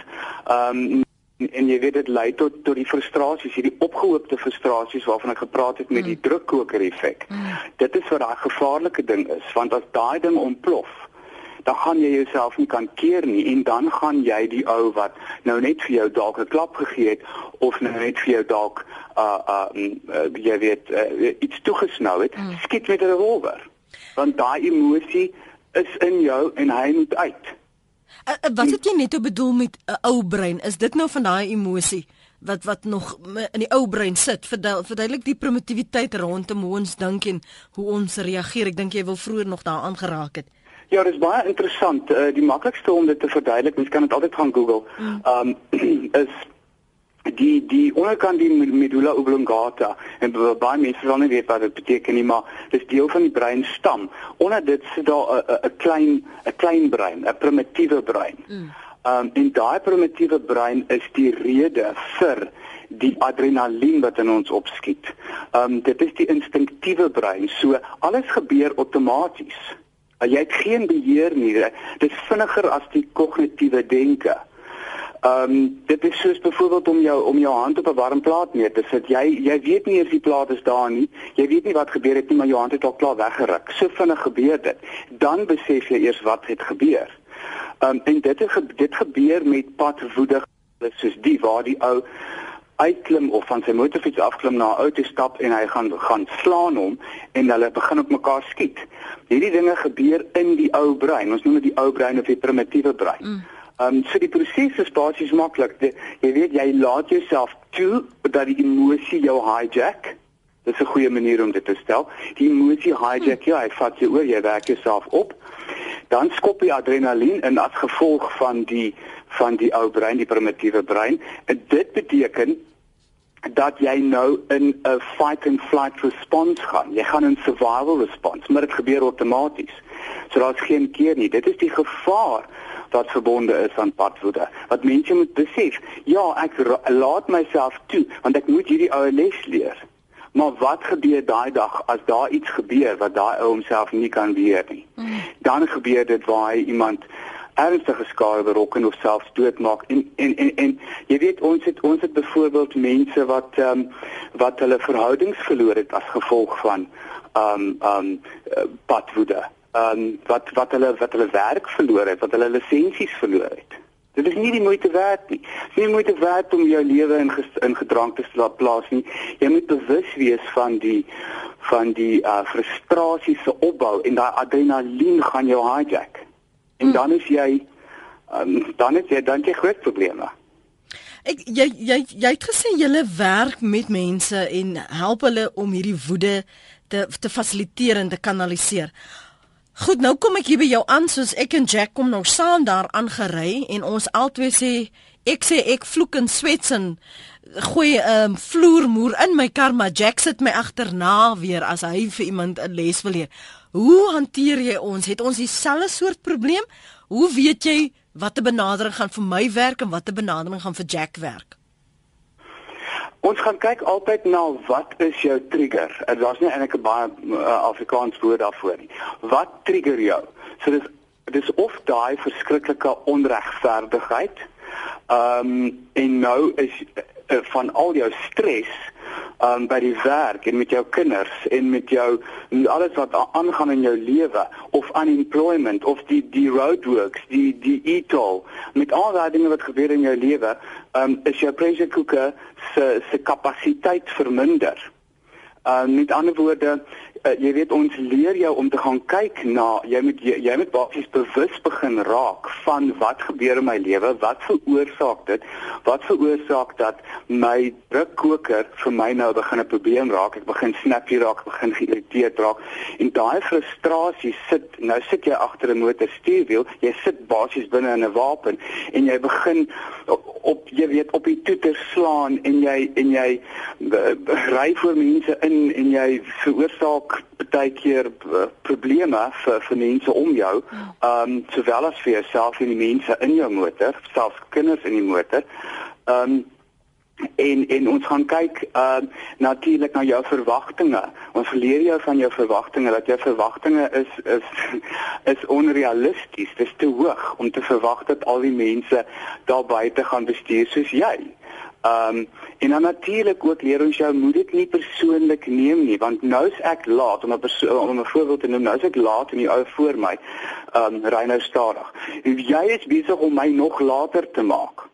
Ehm um, en jy weet dit lei tot tot die frustrasies, hierdie opgehoopte frustrasies waarvan ek gepraat het met mm. die drukkoker effek. Mm. Dit is wat daai gevaarlike ding is, want as daai ding ontplof, dan gaan jy jouself nie kan keer nie en dan gaan jy die ou wat nou net vir jou dalk 'n klap gegee het of nou net vir jou dalk uh uh, uh jy weet uh, iets toegesnou het, mm. skiet met 'n revolver. Want daai emosie is in jou en hy moet uit. Uh, uh, wat het jy net bedoel met 'n uh, ou brein? Is dit nou van daai emosie wat wat nog in die ou brein sit? Verduidelik die primitiwiteit rondom hoe ons dink en hoe ons reageer. Ek dink jy wil vroeër nog daaraan geraak het. Ja, dit is baie interessant. Uh, die maklikste om dit te verduidelik, mens kan dit altyd gaan Google. Mm. Ehm um, is die die onderkant die medulla oblongata en baie mense sal nie weet wat dit beteken nie, maar dis deel van die breinstam. Onder dit sit daar 'n klein 'n klein brein, 'n primitiewe brein. Mm. Um, en daai primitiewe brein is die rede vir die adrenalien wat in ons opskiet. Ehm um, dit is die instinktiewe brein. So alles gebeur outomaties. Uh, jy het geen beheer nie. Dit is vinniger as die kognitiewe denke. Ehm um, dit is soos byvoorbeeld om jou om jou hand op 'n warm plaat neer te sit. Jy jy weet nie of die plaat is daar nie. Jy weet nie wat gebeur het nie, maar jou hand het al klaar weggeruk. So vinnig gebeur dit. Dan besef jy eers wat het gebeur. Ehm um, en dit het dit gebeur met padwoede soos die waar die ou uitklim of van sy motorfiets afklim na 'n auto stap en hy gaan gaan slaan hom en hulle begin op mekaar skiet. Hierdie dinge gebeur in die ou brein. Ons noem dit die ou brein of die primitiewe brein. Mm. Ehm um, so die proses is basies maklik. Jy weet jy laat jouself toe dat die emosie jou hijack. Dit is 'n goeie manier om dit te stel. Die emosie hijack jou, hy vat jou oor, jy werk jouself op. Dan skop die adrenalien in as gevolg van die van die ou brein, die primitiewe brein. En dit beteken dat jy nou in 'n fight and flight response gaan. Jy gaan in survival response, maar dit gebeur outomaties. So daar's geen keer nie. Dit is die gevaar wat verbonde is aan padwoede. Wat mense moet besef, ja, ek laat myself toe want ek moet hierdie ou les leer. Maar wat gebeur daai dag as daar iets gebeur wat daai ou homself nie kan beheer nie? Mm. Dan gebeur dit waar hy iemand ernstige skade berokken of selfs doodmaak en en en en jy weet ons het ons het byvoorbeeld mense wat ehm um, wat hulle verhoudings verloor het as gevolg van ehm um, ehm um, padwoede um, wat wat hulle wat hulle werk verloor het, wat hulle lisensies verloor het. Dit is nie die moeite werd nie. Dit is nie moeite werd om jou lewe in in gedrang te laat plaas nie. Jy moet bewus wees van die van die uh, frustrasie se opbou en daai adrenalien gaan jou hijack. En hmm. dan is jy um, dan het jy dan jy groot probleme. Ek jy jy jy het gesê jy werk met mense en help hulle om hierdie woede te te fasiliteer en te kanaliseer. Goed, nou kom ek hier by jou aan soos ek en Jack kom nou saam daar aangery en ons albei sê ek sê ek vloek en swetsen gooi 'n um, vloermoer in my kar maar Jack sit my agterna weer as hy vir iemand 'n les wil leer. Hoe hanteer jy ons? Het ons dieselfde soort probleem? Hoe weet jy watter benadering gaan vir my werk en watter benadering gaan vir Jack werk? Ons gaan kyk altyd na wat is jou trigger. Daar's nie eintlik 'n baie uh, Afrikaans woord daarvoor nie. Wat trigger jou? So dis dis of daai verskriklike onregverdigheid. Ehm um, en nou is uh, van al jou stres um by die werk en met jou kinders en met jou alles wat aangaan in jou lewe of unemployment of die die roadworks, die die e-toll, met al daai dinge wat gebeur in jou lewe, um is jou pressure cooker se se kapasiteit verminder. Uh met ander woorde, uh, jy weet ons leer jou om te gaan kyk na jy moet jy, jy moet basies bewus begin raak van wat gebeur in my lewe, wat veroorsaak dit? Wat veroorsaak dat my drukkoker vir my nou begin 'n probleem raak? Ek begin snappy raak, begin geïrriteerd raak en daai frustrasie sit nou sit jy agter 'n motorstuurwiel, jy sit basies binne in 'n wapen en jy begin op, op jy weet op die toeter slaan en jy en jy ry voor mense in en jy veroorsaak baie keer uh, probleme vir vir mense om jou, ehm um, sowel as vir jouself en die mense in jou motor, selfs kinders in die motor. Ehm um, en en ons gaan kyk ehm uh, natuurlik na jou verwagtinge. Ons leer jou van jou verwagtinge dat jou verwagtinge is is is onrealisties. Dit is te hoog om te verwag dat al die mense daar buite gaan bestuur soos jy. Ehm um, en dan natuurlik ook leer ons jou moet dit nie persoonlik neem nie want nou's ek laat om 'n om 'n voorbeeld te noem nou's ek laat en die ou voor my ehm um, ry nou stadig. Jy is besig om my nog later te maak.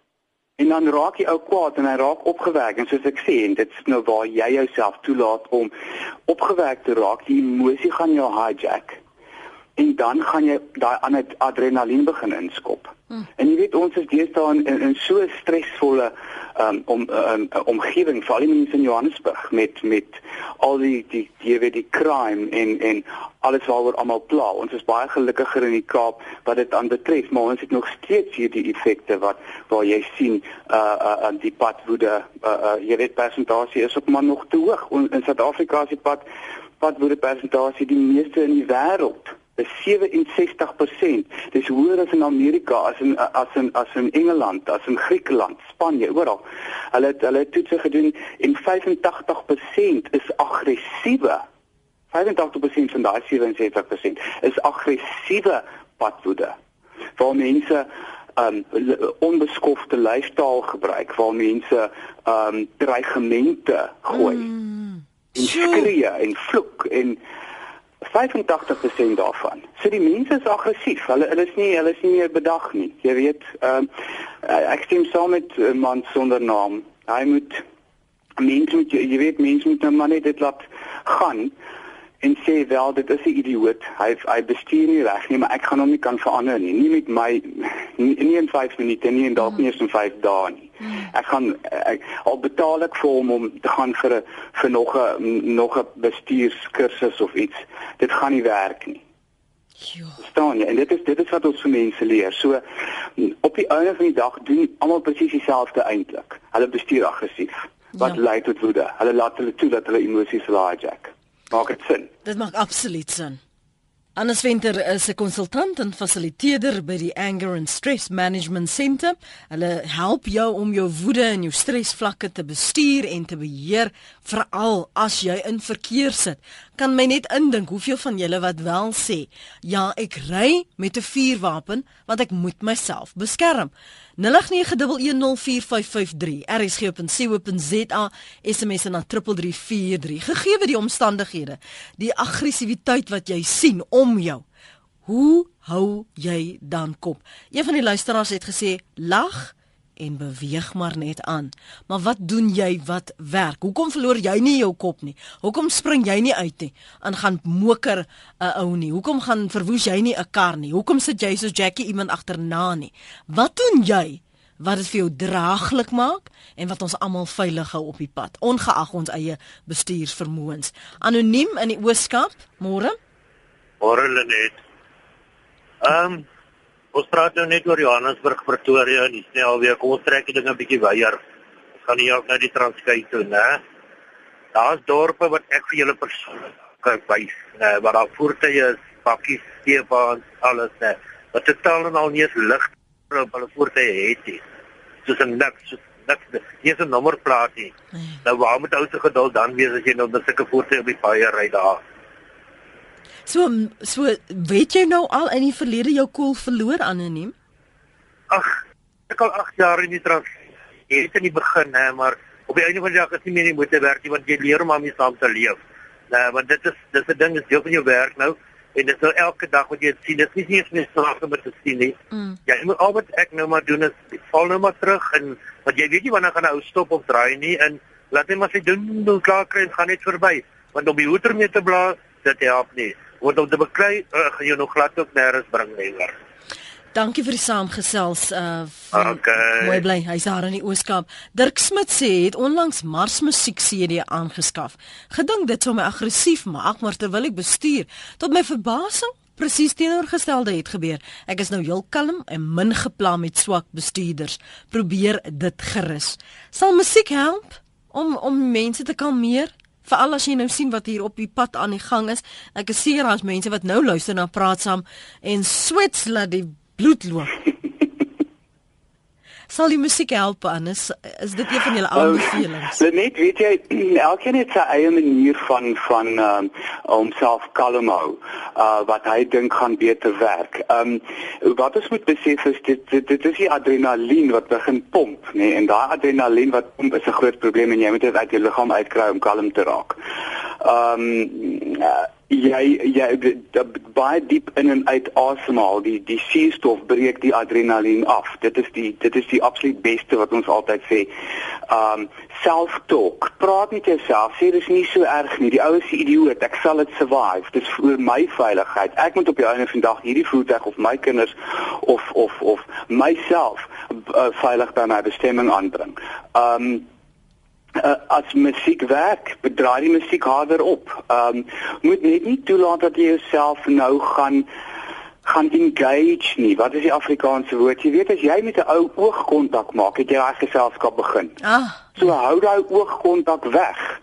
En dan raak jy ou kwaad en hy raak opgewek en soos ek sê en dit is nou waar jy jouself toelaat om opgewek te raak, die emosie gaan jou hijack en dan gaan jy daai ander adrenalien begin inskop. Hmm. En jy weet ons is deesdae in, in, in so stresvolle um, om 'n um, omgewing, veral in in Johannesburg met met al die die jy weet die crime en en alles waaroor almal pla. Ons is baie gelukkiger in die Kaap wat dit aanbetref, maar ons het nog steeds hierdie effekte wat waar jy sien uh uh, uh die padwoede uh, uh jy weet persentasie is ook maar nog te hoog. In Suid-Afrika se pad padwoede persentasie die meeste in die wêreld is 67%. Dis hoër as in Amerika, as in as in as in Engeland, as in Griekeland, Spanje, oral. Hulle het hulle het toetse gedoen en 85% is aggressiewe. 85% van daai 67% is aggressiewe padwoede. Waar mense um onbeskofte lyfstaal gebruik, waar mense um dreigemente gooi. Mm. En skree en vloek en 85% daarvan. So die mense is aggressief. Hulle hulle is nie hulle is nie meer bedag nie. Jy weet, ehm uh, ek stem saam met 'n uh, man sonder naam. Hy moet mense moet jy weet mense moet nou maar net dit laat gaan en sê wel dit is 'n idioot. Hy hy bestuur nie reg nie, maar ek gaan hom nie kan verander nie. Nie met my nie, nie in 5 minute nie en dalk nie eens in 5 dae nie. Ek gaan ek, al betaal ek vir hom om te gaan vir 'n vir nog 'n nog 'n bestuurskursus of iets. Dit gaan nie werk nie. Ja. Staan jy? En dit is dit is wat ons vir mense leer. So op die einde van die dag doen almal presies dieselfde eintlik. Hulle bestuur aggressief. Wat ja. lei tot woede? Hulle laat hulle toe dat hulle emosies hijack. Maak dit sin? Dit maak absoluut sin. Annes Venter is 'n konsultant en fasiliteerder by die Anger and Stress Management Center. Hulle help jou om jou woede en jou stresvlakke te bestuur en te beheer, veral as jy in verkeer sit. Kan my net indink hoeveel van julle wat wel sê, ja, ek ry met 'n vuurwapen want ek moet myself beskerm. 0891104553 rsg.co.za SMS na 3343 gegee die omstandighede die aggressiwiteit wat jy sien om jou hoe hou jy dan kop een van die luisteraars het gesê lag en beweeg maar net aan. Maar wat doen jy wat werk? Hoekom verloor jy nie jou kop nie? Hoekom spring jy nie uit nie? En gaan moker 'n uh, ou nie? Hoekom gaan verwoes jy nie 'n kar nie? Hoekom sit jy soos Jackie iemand agterna nie? Wat doen jy? wat dit vir jou draaglik maak en wat ons almal veilig hou op die pad ongeag ons eie bestuursvermoëns anoniem in die ooskap môre môre net ehm um, Ons praat nou net oor Johannesburg, Pretoria en die snelweë. Kom ons trek die ding 'n bietjie wyer. Ons gaan hier ook na die Transkei toe, né? Daar's dorpe wat ek vir julle persoonlik kan wys, né, waar daar voertuie is, bakkies, steepbaan, alles, né. Wat totaal en al nie eens lig op hulle voertuie het nie. Soos 'n niks, niks. Hier is 'n nommerplaat nie. Nee. Nou waar moet ou se geduld dan wees as jy nou met sulke voertuie op die paaie ry daar? So so weet jy nou al in die verlede jou koel verloor anoniem? Ag, ek al 8 jaar in die trans. Jy het in die begin hè, maar op die einde van die dag is nie meer nie moet werk nie want jy leer om mee saam te leef. Nou, want dit is dis 'n ding is deel van jou werk nou en dit is nou elke dag wat jy dit sien. Dit is nie eens meer snaaks om dit te sien nie. Mm. Ja, jy moet al wat ek nou maar doen is val nou maar terug en want jy weet nie wanneer gaan 'n ou stop of draai nie en laat net maar sy doen doen klaar kry en gaan net verby. Want om die hoeter mee te blaas, dit help nie. Want om te beklei, uh, gaan jy nog glad ook nêrens bring nie. Hoor. Dankie vir die saamgesels. Uh okay. mooi bly. Hy's daar in die Ooskaap. Dirk Smit sê het onlangs Mars Musiek CD aangeskaf. Gedink dit sou my aggressief maak, maar terwyl ek bestuur, tot my verbasing presies teenoorgestelde het gebeur. Ek is nou heel kalm en min gepla met swak bestuurders. Probeer dit gerus. Sal musiek help om om mense te kalmeer? Veral as jy nou sien wat hier op die pad aan die gang is. Ek is seker daar's mense wat nou luister na praat saam en swets laat die bloed loop. Sal die musiek help anders? Is dit een van julle oh, aanbevelings? Uh, net weet jy, elkeen het sy eie manier van van um, om self kalm hou. Uh wat hy dink gaan beter werk. Um wat ons moet besef is dit dit, dit is die adrenalien wat begin pomp, nê? Nee? En daai adrenalien wat pomp is 'n groot probleem en jy moet dit uit jou liggaam uitkry om kalm te raak. Um uh, jy jy baie diep in en uit asemhaal. Die die suurstof breek die adrenalien af. Dit is die dit is die absoluut beste wat ons altyd sê. Um self talk praat met jouself. Sê dis nie so erg nie. Die ou is 'n idioot. Ek sal dit survive. Dis vir my veiligheid. Ek moet op die einde van die dag hierdie voertuig of my kinders of of of myself uh, veilig by my bestemming aanbring. Um uh, as musiek werk, bedraai die musiek harder op. Ehm um, moet net nie toelaat dat jy jouself nou gaan gaan engage nie. Wat is die Afrikaanse woord? Jy weet as jy met 'n ou oogkontak maak, het jy daai geselskap begin. Ah. So hou daai oogkontak weg.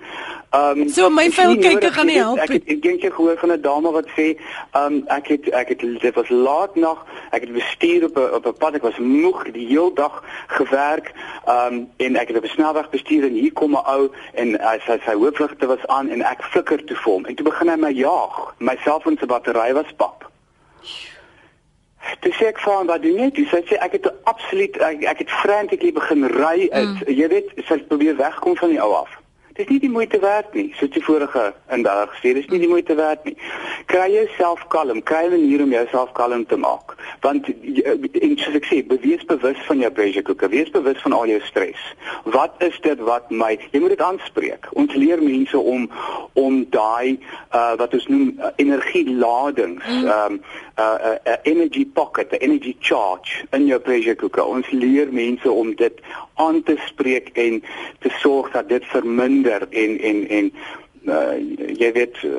Ehm um, So my kykke gaan nie help. Ek het ek dink jy gehoor van 'n dame wat sê, ehm um, ek het ek het dit was laat nog, ek het bestuur op 'n op 'n pad, ek was moeg die hele dag gewerk, ehm um, en ek het op 'n snelweg bestuur en hier kom 'n ou en hy sy sy hoofligte was aan en ek flikker toe vir hom en toe begin hy my jaag. My selfoon se battery was pap. Dis ek vir hom wat doen jy? Dis sê ek het absoluut ek, ek het frantically begin ry uit. Mm. Jy weet, sy probeer wegkom van die ou af. Dis nie die moeite werd nie, soos die vorige indag gesê, dis nie die moeite werd nie. Kry jouself kalm, kry 'n manier om jouself kalm te maak. Want en soos ek sê, bewees bewus van jou pressure cooker, wees bewus van al jou stres. Wat is dit wat my, jy moet dit aanspreek. Ons leer mense om om daai uh wat ons noem uh, energieladings, mm. um uh, uh, uh energy pocket, the energy charge in jou pressure cooker. Ons leer mense om dit aan te spreek en te sorg dat dit verminder minder en en en uh, jy weet uh,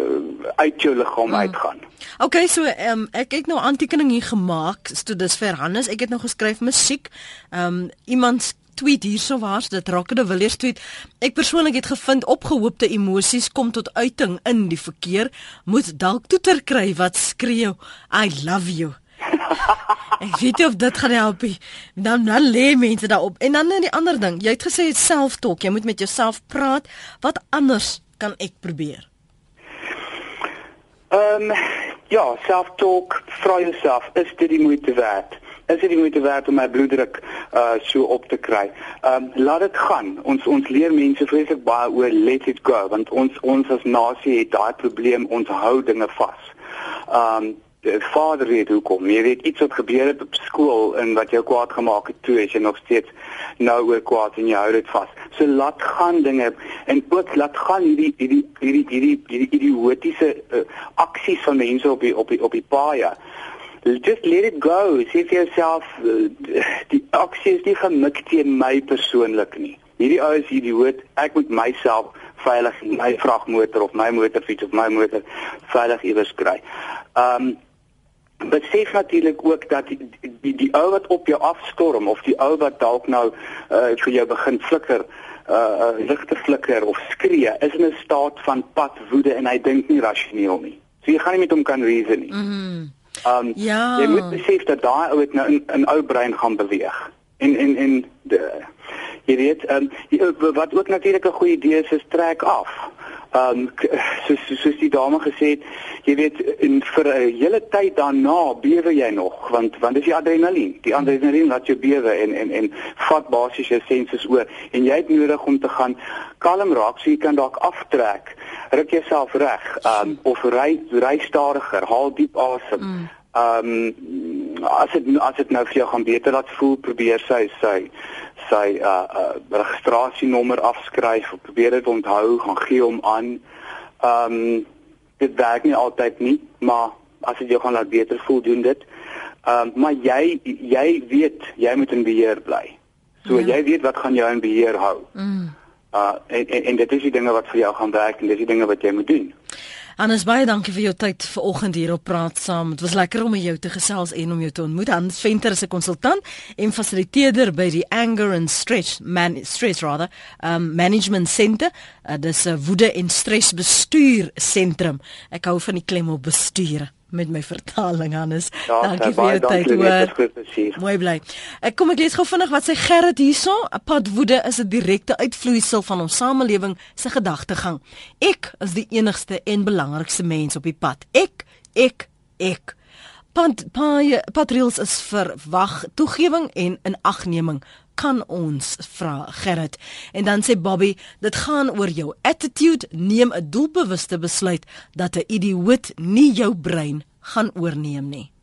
uit jou liggaam hmm. uitgaan. OK, so um, ek het nou aantekening hier gemaak. So dis vir Hannes. Ek het nou geskryf musiek. Ehm um, iemand tweet hierso waars dit Rockede Villiers tweet. Ek persoonlik het gevind opgehoopte emosies kom tot uiting in die verkeer. Moet dalk toeter kry wat skreeu I love you. ek weet of dit gaan help. Dan dan lê mense daarop. En dan die ander ding, jy het gesê self-talk, jy moet met jouself praat. Wat anders kan ek probeer? Ehm um, ja, self-talk, vra jouself, is dit die moeite werd? Is dit die moeite werd om my bloeddruk uh so op te kry? Ehm um, laat dit gaan. Ons ons leer mense vreeslik baie oor let it go want ons ons as nasie het daai probleem ons hou dinge vas. Ehm um, vader weet hoekom. Jy weet iets wat gebeur het op skool en wat jou kwaad gemaak het toe, is jy nog steeds nou oor kwaad en jy hou dit vas. So laat gaan dinge en ook laat gaan hierdie hierdie hierdie hierdie hierdie idiotiese uh, aksies van mense op die op die op die paaie. Just let it go. See for yourself uh, die aksie is nie gemik teen my persoonlik nie. Hierdie ou is idioot. Ek moet myself veilig my vragmotor of my motorfiets of my motor veilig iewers kry. Um besef natuurlik ook dat die die, die ou wat op jou afstorm of die ou wat dalk nou uh, vir jou begin flikker uh ligte flikker of skree is in 'n staat van pad woede en hy dink nie rasioneel nie. So jy gaan nie met hom kan reason nie. Mhm. Mm um ja. jy moet besef dat daai ou het nou in 'n ou brein gaan beweeg. En en en de, jy weet um wat ook natuurlik 'n goeie idee is is trek af. Ehm um, soos soos die dame gesê het, jy weet in vir 'n hele tyd daarna bewe jy nog want want dis die adrenalien. Die adrenalien laat jou bewe en en en vat basies jou senses oor en jy het nodig om te gaan kalm raak so jy kan dalk aftrek. Ruk jouself reg, ehm um, of ry ry stadiger, haal diep asem. Mm. Ehm um, as dit as dit nou vir jou gaan beter laat voel, probeer sy sy sy uh, uh registrasienommer afskryf of probeer dit onthou, gaan gee hom aan. Ehm um, dit werk nie altyd nie, maar as dit jou gaan laat beter voel doen dit. Ehm um, maar jy jy weet jy moet in beheer bly. So ja. jy weet wat gaan jou in beheer hou. Mm. Uh en, en en dit is die dinge wat vir jou gaan werk en dis die dinge wat jy moet doen. Hannes baie dankie vir jou tyd vanoggend hier op praat saam. Dit was lekker om jou te gesels en om jou te ontmoet. Hans Venter is 'n konsultant en fasiliteerder by die Anger and Stress Man Stress rather um Management Center. Uh, dis 'n woede en stres bestuur sentrum. Ek hou van die klem op bestuur met my vertaling Hannes. Ja, dankie vir jou tyd hoor. Mooi bly. Ek kom ek lees gou vinnig wat sê Gerrit hierso. 'n Pad woede is 'n direkte uitvloeisel van ons samelewing se gedagtegang. Ek is die enigste en belangrikste mens op die pad. Ek, ek, ek. Pad patriots is verwag toegewing en inagneming kan ons vra Gerrit? En dan sê Bobby dit gaan oor jou attitude. Neem 'n doelbewuste besluit dat 'n idioot nie jou brein gaan oorneem nie